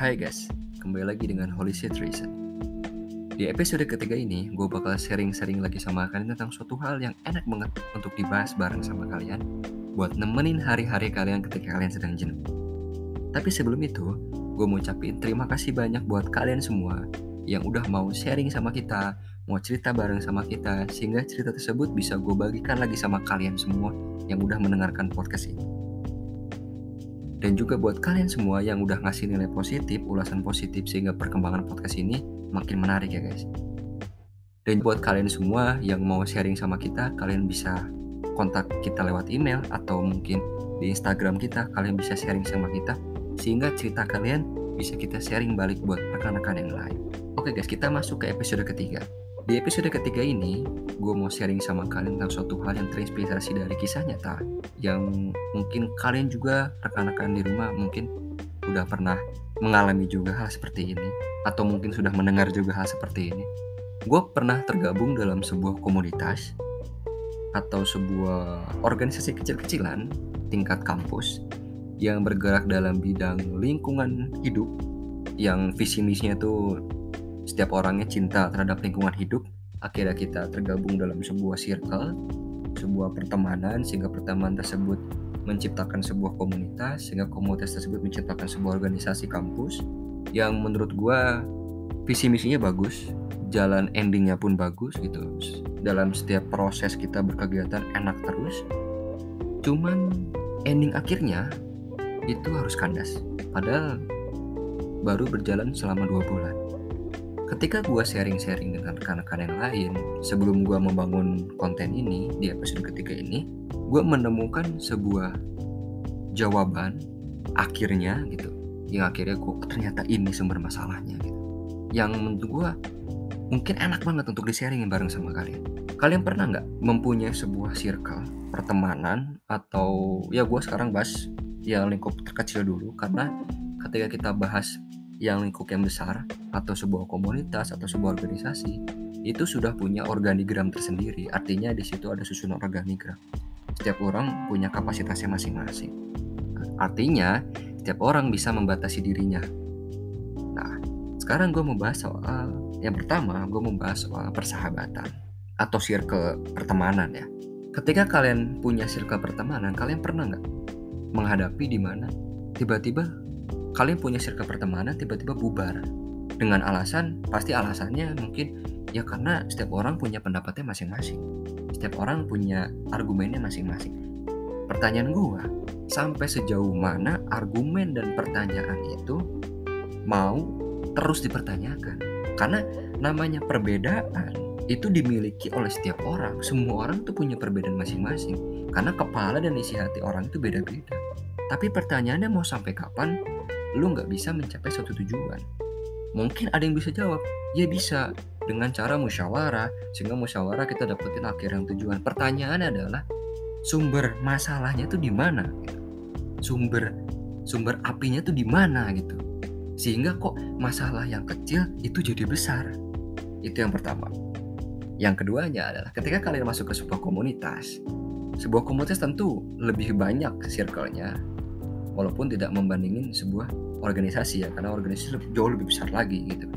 Hai guys, kembali lagi dengan Holy Reason. Di episode ketiga ini, gue bakal sharing-sharing lagi sama kalian tentang suatu hal yang enak banget untuk dibahas bareng sama kalian buat nemenin hari-hari kalian ketika kalian sedang jenuh. Tapi sebelum itu, gue mau ucapin terima kasih banyak buat kalian semua yang udah mau sharing sama kita, mau cerita bareng sama kita, sehingga cerita tersebut bisa gue bagikan lagi sama kalian semua yang udah mendengarkan podcast ini. Dan juga buat kalian semua yang udah ngasih nilai positif, ulasan positif sehingga perkembangan podcast ini makin menarik ya guys. Dan buat kalian semua yang mau sharing sama kita, kalian bisa kontak kita lewat email atau mungkin di Instagram kita, kalian bisa sharing sama kita sehingga cerita kalian bisa kita sharing balik buat rekan-rekan yang lain. Oke guys, kita masuk ke episode ketiga. Di episode ketiga ini, gue mau sharing sama kalian tentang suatu hal yang terinspirasi dari kisah nyata yang mungkin kalian juga rekan-rekan di rumah mungkin udah pernah mengalami juga hal seperti ini atau mungkin sudah mendengar juga hal seperti ini. Gue pernah tergabung dalam sebuah komunitas atau sebuah organisasi kecil-kecilan tingkat kampus yang bergerak dalam bidang lingkungan hidup yang visi misinya tuh setiap orangnya cinta terhadap lingkungan hidup akhirnya kita tergabung dalam sebuah circle sebuah pertemanan sehingga pertemanan tersebut menciptakan sebuah komunitas sehingga komunitas tersebut menciptakan sebuah organisasi kampus yang menurut gua visi misinya bagus jalan endingnya pun bagus gitu. Dalam setiap proses kita berkegiatan enak terus cuman ending akhirnya itu harus kandas. Padahal baru berjalan selama dua bulan ketika gue sharing-sharing dengan rekan-rekan yang lain sebelum gue membangun konten ini di episode ketiga ini gue menemukan sebuah jawaban akhirnya gitu. Yang akhirnya gue ternyata ini sumber masalahnya gitu. Yang menurut gue mungkin enak banget untuk di sharingin bareng sama kalian. Kalian pernah nggak mempunyai sebuah circle pertemanan atau ya gue sekarang bahas yang lingkup terkecil dulu karena ketika kita bahas yang lingkup yang besar atau sebuah komunitas atau sebuah organisasi itu sudah punya organigram tersendiri. Artinya di situ ada susunan organigram. Setiap orang punya kapasitasnya masing-masing. Artinya setiap orang bisa membatasi dirinya. Nah, sekarang gue mau bahas soal yang pertama gue mau bahas soal persahabatan atau circle pertemanan ya. Ketika kalian punya circle pertemanan, kalian pernah nggak menghadapi di mana tiba-tiba kalian punya circle pertemanan tiba-tiba bubar. Dengan alasan pasti alasannya mungkin ya karena setiap orang punya pendapatnya masing-masing. Setiap orang punya argumennya masing-masing. Pertanyaan gua sampai sejauh mana argumen dan pertanyaan itu mau terus dipertanyakan? Karena namanya perbedaan itu dimiliki oleh setiap orang. Semua orang tuh punya perbedaan masing-masing. Karena kepala dan isi hati orang itu beda-beda. Tapi pertanyaannya mau sampai kapan lu nggak bisa mencapai suatu tujuan. Mungkin ada yang bisa jawab, ya bisa dengan cara musyawarah, sehingga musyawarah kita dapetin akhir yang tujuan. Pertanyaan adalah sumber masalahnya itu di mana? Sumber sumber apinya itu di mana gitu. Sehingga kok masalah yang kecil itu jadi besar. Itu yang pertama. Yang keduanya adalah ketika kalian masuk ke sebuah komunitas, sebuah komunitas tentu lebih banyak circle-nya, walaupun tidak membandingin sebuah organisasi ya karena organisasi jauh lebih besar lagi gitu.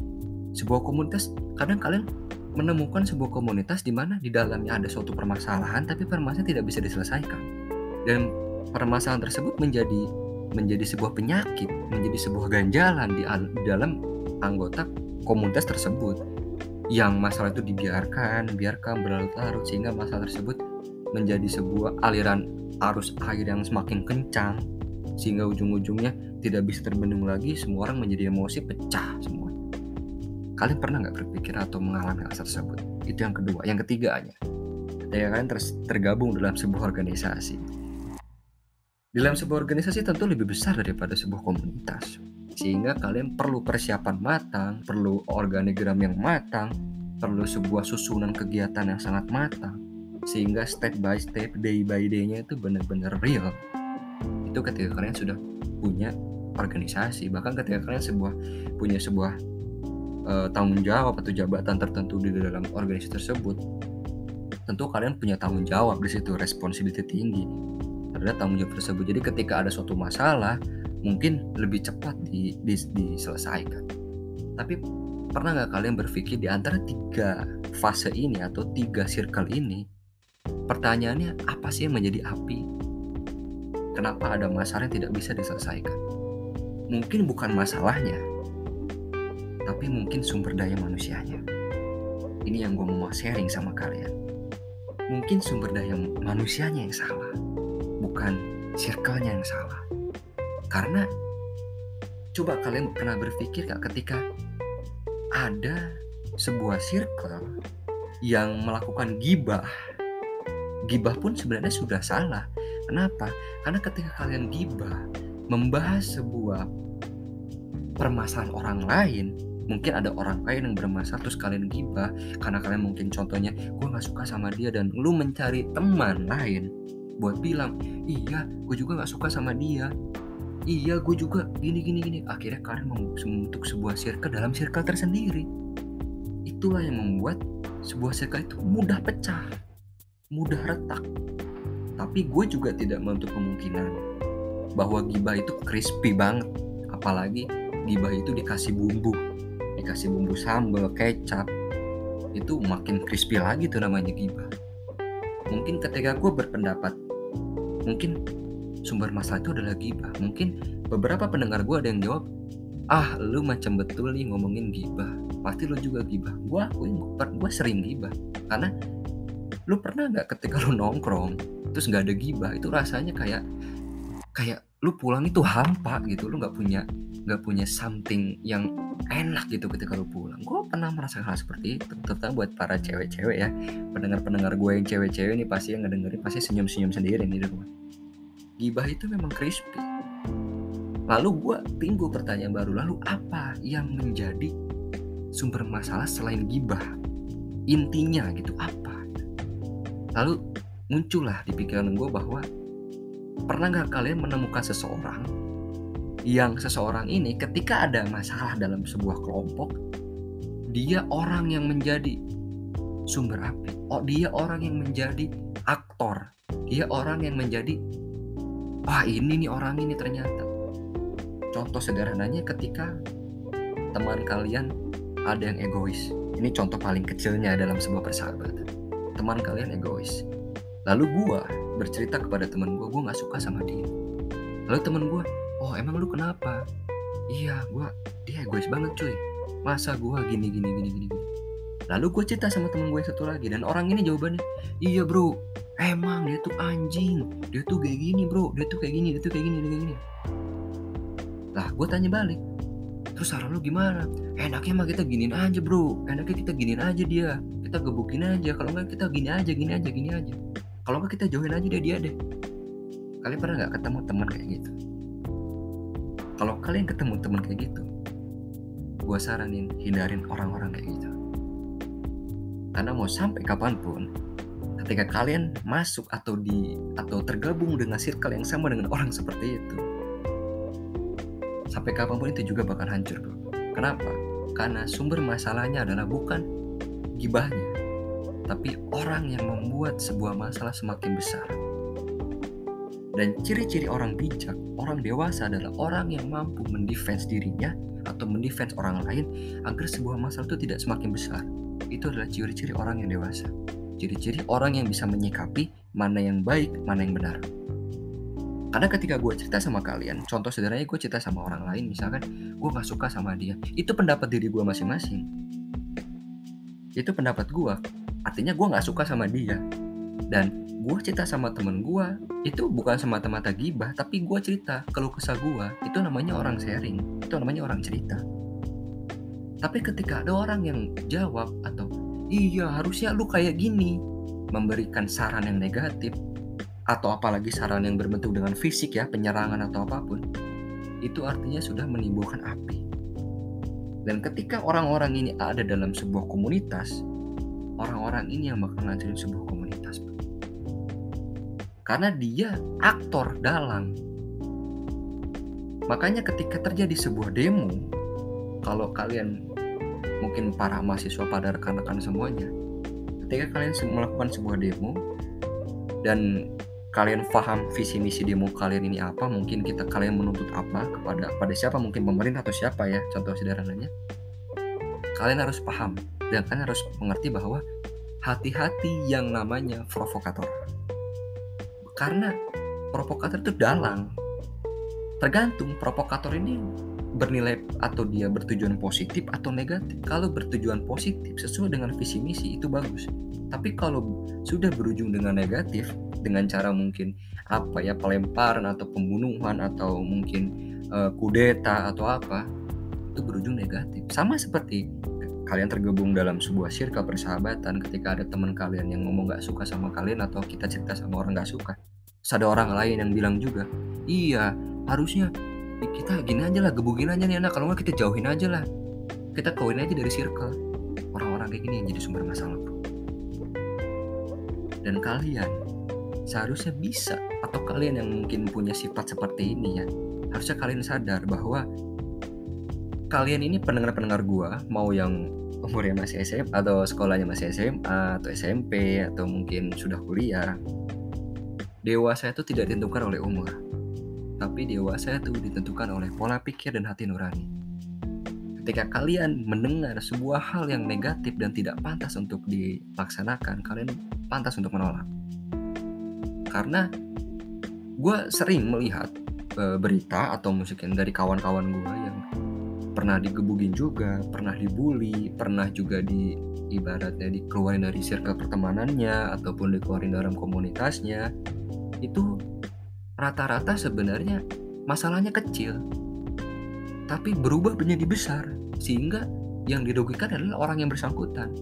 Sebuah komunitas kadang kalian menemukan sebuah komunitas di mana di dalamnya ada suatu permasalahan tapi permasalahan tidak bisa diselesaikan. Dan permasalahan tersebut menjadi menjadi sebuah penyakit menjadi sebuah ganjalan di, di dalam anggota komunitas tersebut. Yang masalah itu dibiarkan biarkan berlarut-larut sehingga masalah tersebut menjadi sebuah aliran arus air yang semakin kencang sehingga ujung-ujungnya tidak bisa terbendung lagi semua orang menjadi emosi pecah semua. Kalian pernah nggak berpikir atau mengalami hal tersebut? Itu yang kedua. Yang ketiganya ketika kalian ter tergabung dalam sebuah organisasi. Dalam sebuah organisasi tentu lebih besar daripada sebuah komunitas. Sehingga kalian perlu persiapan matang perlu organigram yang matang perlu sebuah susunan kegiatan yang sangat matang. Sehingga step by step day by day-nya itu benar-benar real itu ketika kalian sudah punya organisasi bahkan ketika kalian sebuah punya sebuah uh, tanggung jawab atau jabatan tertentu di dalam organisasi tersebut tentu kalian punya tanggung jawab di situ responsibility tinggi terhadap tanggung jawab tersebut jadi ketika ada suatu masalah mungkin lebih cepat di, di, diselesaikan. Tapi pernah nggak kalian berpikir di antara tiga fase ini atau tiga circle ini, pertanyaannya apa sih yang menjadi api? Kenapa ada masalah yang tidak bisa diselesaikan? Mungkin bukan masalahnya, tapi mungkin sumber daya manusianya. Ini yang gue mau sharing sama kalian. Mungkin sumber daya manusianya yang salah, bukan circle-nya yang salah. Karena coba kalian pernah berpikir gak ketika ada sebuah circle yang melakukan gibah gibah pun sebenarnya sudah salah kenapa? Karena ketika kalian gibah membahas sebuah permasalahan orang lain mungkin ada orang lain yang bermasalah terus kalian gibah karena kalian mungkin contohnya gue nggak suka sama dia dan lu mencari teman lain buat bilang iya gue juga nggak suka sama dia. Iya gue juga gini gini gini. Akhirnya kalian membentuk sebuah circle dalam circle tersendiri. Itulah yang membuat sebuah circle itu mudah pecah mudah retak tapi gue juga tidak menutup kemungkinan bahwa gibah itu crispy banget apalagi gibah itu dikasih bumbu dikasih bumbu sambal kecap itu makin crispy lagi tuh namanya gibah mungkin ketika gue berpendapat mungkin sumber masalah itu adalah gibah. Mungkin beberapa pendengar gue ada yang jawab, ah lu macam betul nih ngomongin gibah. Pasti lu juga gibah. Gue akuin gue sering gibah. Karena lu pernah nggak ketika lu nongkrong terus nggak ada gibah itu rasanya kayak kayak lu pulang itu hampa gitu lu nggak punya nggak punya something yang enak gitu ketika lu pulang gue pernah merasakan hal seperti itu terutama buat para cewek-cewek ya pendengar-pendengar gue yang cewek-cewek ini pasti yang ngedengerin pasti senyum-senyum sendiri nih di rumah gibah itu memang crispy. Lalu gue timbul pertanyaan baru, lalu apa yang menjadi sumber masalah selain gibah? Intinya gitu apa? Lalu muncullah di pikiran gue bahwa pernah nggak kalian menemukan seseorang yang seseorang ini ketika ada masalah dalam sebuah kelompok dia orang yang menjadi sumber api oh dia orang yang menjadi aktor dia orang yang menjadi wah ini nih orang ini ternyata. Contoh sederhananya ketika teman kalian ada yang egois. Ini contoh paling kecilnya dalam sebuah persahabatan. Teman kalian egois lalu gua bercerita kepada teman gua gua nggak suka sama dia. Lalu teman gua oh emang lu kenapa? Iya gua dia egois banget cuy. Masa gua gini gini gini gini lalu gue cerita sama temen gue satu lagi dan orang ini jawabannya iya bro emang dia tuh anjing dia tuh kayak gini bro dia tuh kayak gini dia tuh kayak gini dia kayak gini. Lah gue tanya balik terus saran lu gimana? Enaknya mah kita giniin aja bro enaknya kita giniin aja dia kita gebukin aja kalau enggak kita gini aja gini aja gini aja kalau enggak kita jauhin aja dia dia deh. Kalian pernah nggak ketemu teman kayak gitu? Kalau kalian ketemu teman kayak gitu gue saranin hindarin orang-orang kayak gitu. Karena mau sampai kapan pun ketika kalian masuk atau di atau tergabung dengan circle yang sama dengan orang seperti itu sampai kapan pun itu juga bakal hancur kenapa? Karena sumber masalahnya adalah bukan gibahnya tapi orang yang membuat sebuah masalah semakin besar dan ciri-ciri orang bijak, orang dewasa adalah orang yang mampu mendefense dirinya atau mendefense orang lain agar sebuah masalah itu tidak semakin besar. Itu adalah ciri-ciri orang yang dewasa ciri-ciri orang yang bisa menyikapi mana yang baik, mana yang benar. Karena ketika gue cerita sama kalian, contoh sederhananya gue cerita sama orang lain, misalkan gue gak suka sama dia, itu pendapat diri gue masing-masing. Itu pendapat gue, artinya gue gak suka sama dia. Dan gue cerita sama temen gue, itu bukan semata-mata gibah, tapi gue cerita keluh kesah gue, itu namanya orang sharing, itu namanya orang cerita. Tapi ketika ada orang yang jawab atau iya harusnya lu kayak gini memberikan saran yang negatif atau apalagi saran yang berbentuk dengan fisik ya penyerangan atau apa pun itu artinya sudah menimbulkan api dan ketika orang-orang ini ada dalam sebuah komunitas orang-orang ini yang bakal ngancurin sebuah komunitas karena dia aktor dalang. Makanya ketika terjadi sebuah demo kalau kalian mungkin para mahasiswa pada rekan-rekan semuanya ketika kalian melakukan sebuah demo dan kalian paham visi misi demo kalian ini apa mungkin kita kalian menuntut apa kepada pada siapa mungkin pemerintah atau siapa ya contoh sederhananya kalian harus paham dan kalian harus mengerti bahwa hati-hati yang namanya provokator. Karena provokator itu dalang. Tergantung provokator ini bernilai atau dia bertujuan positif atau negatif. Kalau bertujuan positif sesuai dengan visi misi itu bagus. Tapi kalau sudah berujung dengan negatif dengan cara mungkin apa ya pelemparan atau pembunuhan atau mungkin uh, kudeta atau apa itu berujung negatif. Sama seperti kalian tergabung dalam sebuah circle persahabatan ketika ada teman kalian yang ngomong gak suka sama kalian atau kita cerita sama orang gak suka. Ada orang lain yang bilang juga iya harusnya kita gini aja lah gebukin aja nih anak kalau nggak kita jauhin aja lah. Kita kawin aja dari circle. Orang-orang kayak gini yang jadi sumber masalah bro. Dan kalian seharusnya bisa atau kalian yang mungkin punya sifat seperti ini ya harusnya kalian sadar bahwa kalian ini pendengar-pendengar gua mau yang umurnya masih SMA atau sekolahnya masih SMA atau SMP atau mungkin sudah kuliah dewasa itu tidak ditentukan oleh umur. Tapi dewasa itu ditentukan oleh pola pikir dan hati nurani. Ketika kalian mendengar sebuah hal yang negatif dan tidak pantas untuk dilaksanakan kalian pantas untuk menolak. Karena gue sering melihat e, berita atau musikin dari kawan-kawan gue yang pernah digebugin juga, pernah dibully, pernah juga di ibaratnya dikeluarin dari circle pertemanannya ataupun dikeluarin dalam komunitasnya itu rata-rata sebenarnya masalahnya kecil tapi berubah menjadi besar sehingga yang dirugikan adalah orang yang bersangkutan.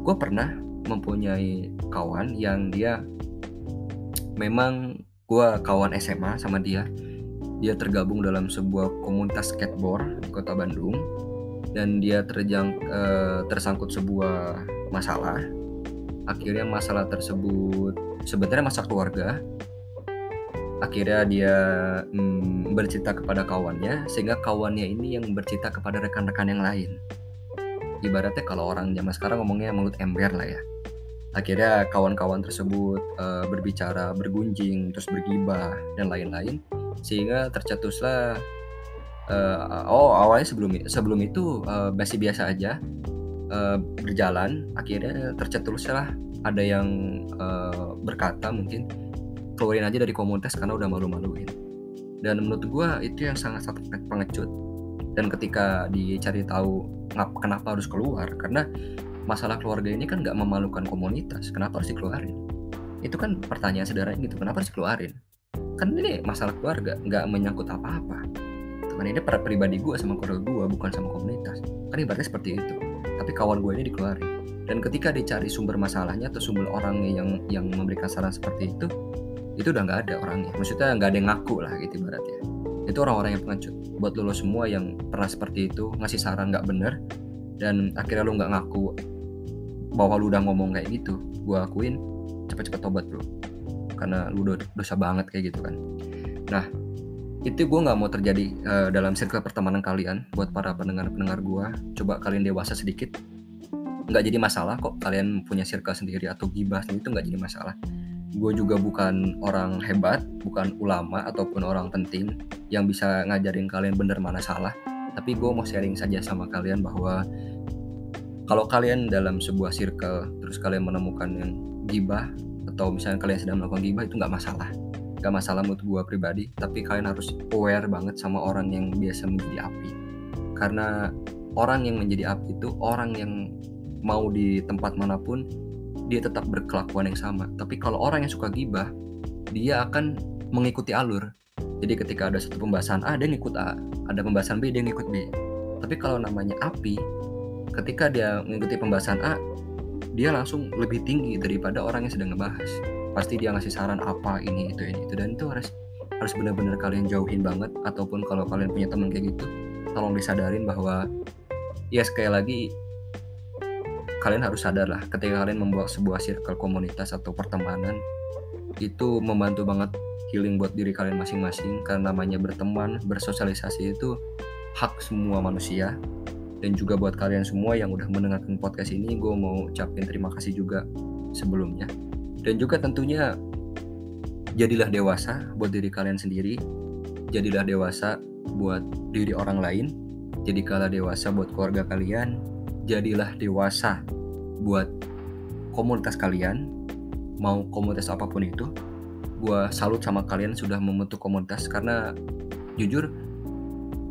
Gue pernah mempunyai kawan yang dia memang gue kawan SMA sama dia dia tergabung dalam sebuah komunitas skateboard di kota Bandung. Dan dia terjang eh, tersangkut sebuah masalah. Akhirnya masalah tersebut sebenarnya masalah keluarga. Akhirnya dia hmm, bercerita kepada kawannya sehingga kawannya ini yang bercerita kepada rekan-rekan yang lain. Ibaratnya kalau orang zaman sekarang ngomongnya mulut ember lah ya. Akhirnya kawan-kawan tersebut uh, berbicara bergunjing terus bergibah dan lain-lain sehingga tercetuslah uh, oh awalnya sebelum sebelum itu uh, masih biasa aja uh, berjalan. Akhirnya tercetuslah ada yang uh, berkata mungkin keluarin aja dari komunitas karena udah malu-maluin. Dan menurut gue itu yang sangat sangat pengecut. Dan ketika dicari tahu kenapa harus keluar karena masalah keluarga ini kan nggak memalukan komunitas kenapa harus dikeluarin? Itu kan pertanyaan sederhana gitu kenapa harus dikeluarin kan ini masalah keluarga nggak menyangkut apa-apa. Kan ini per pribadi gue sama keluarga gue bukan sama komunitas. Kan ibaratnya seperti itu. Tapi kawan gue ini dikeluarin. Dan ketika dicari sumber masalahnya atau sumber orangnya yang yang memberikan saran seperti itu itu udah nggak ada orangnya. Maksudnya nggak ada yang ngaku lah gitu ibaratnya. Itu orang-orang yang pengecut. Buat lo semua yang pernah seperti itu ngasih saran nggak bener dan akhirnya lu nggak ngaku bahwa lu udah ngomong kayak gitu gue akuin cepet-cepet tobat bro karena lu dosa banget kayak gitu kan. Nah itu gue nggak mau terjadi uh, dalam circle pertemanan kalian buat para pendengar-pendengar gue coba kalian dewasa sedikit. Nggak jadi masalah kok kalian punya circle sendiri atau gibah itu nggak jadi masalah. Gue juga bukan orang hebat bukan ulama ataupun orang penting yang bisa ngajarin kalian bener mana salah. Tapi gue mau sharing saja sama kalian bahwa kalau kalian dalam sebuah circle terus kalian menemukan yang gibah atau misalnya kalian sedang melakukan gibah itu nggak masalah. Nggak masalah menurut gue pribadi tapi kalian harus aware banget sama orang yang biasa menjadi api. Karena orang yang menjadi api itu orang yang mau di tempat mana pun dia tetap berkelakuan yang sama. Tapi kalau orang yang suka gibah dia akan mengikuti alur. Jadi ketika ada satu pembahasan A dia ngikut A. Ada pembahasan B dia ngikut B. Tapi kalau namanya api ketika dia mengikuti pembahasan A dia langsung lebih tinggi daripada orang yang sedang ngebahas. Pasti dia ngasih saran apa ini itu ini itu. Dan itu harus harus benar-benar kalian jauhin banget. Ataupun kalau kalian punya teman kayak gitu tolong disadarin bahwa ya sekali lagi kalian harus sadar lah. Ketika kalian membuat sebuah circle komunitas atau pertemanan itu membantu banget healing buat diri kalian masing-masing. Karena namanya berteman bersosialisasi itu hak semua manusia dan juga buat kalian semua yang udah mendengarkan podcast ini gue mau ucapin terima kasih juga sebelumnya. Dan juga tentunya jadilah dewasa buat diri kalian sendiri. Jadilah dewasa buat diri orang lain. Jadilah dewasa buat keluarga kalian. Jadilah dewasa buat komunitas kalian. Mau komunitas apa pun itu gue salut sama kalian sudah membentuk komunitas. Karena jujur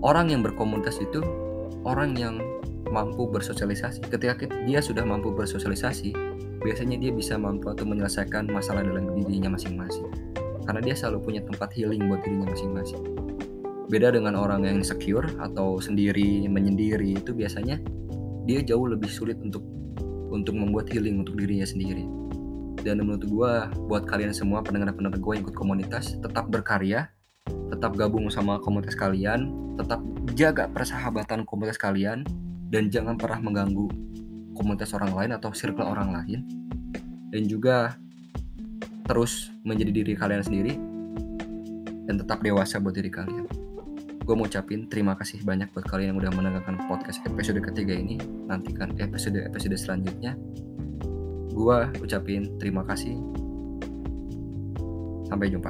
orang yang berkomunitas itu orang yang mampu bersosialisasi. Ketika dia sudah mampu bersosialisasi biasanya dia bisa mampu untuk menyelesaikan masalah dalam dirinya masing-masing. Karena dia selalu punya tempat healing buat dirinya masing-masing. Beda dengan orang yang insecure atau sendiri menyendiri itu biasanya dia jauh lebih sulit untuk untuk membuat healing untuk dirinya sendiri. Dan menurut gue buat kalian semua pendengar-pendengar gue yang ikut komunitas tetap berkarya tetap gabung sama komunitas kalian tetap jaga persahabatan komunitas kalian dan jangan pernah mengganggu komunitas orang lain atau circle orang lain dan juga terus menjadi diri kalian sendiri dan tetap dewasa buat diri kalian gue mau ucapin terima kasih banyak buat kalian yang udah mendengarkan podcast episode ketiga ini nantikan episode episode selanjutnya gue ucapin terima kasih. Sampai jumpa.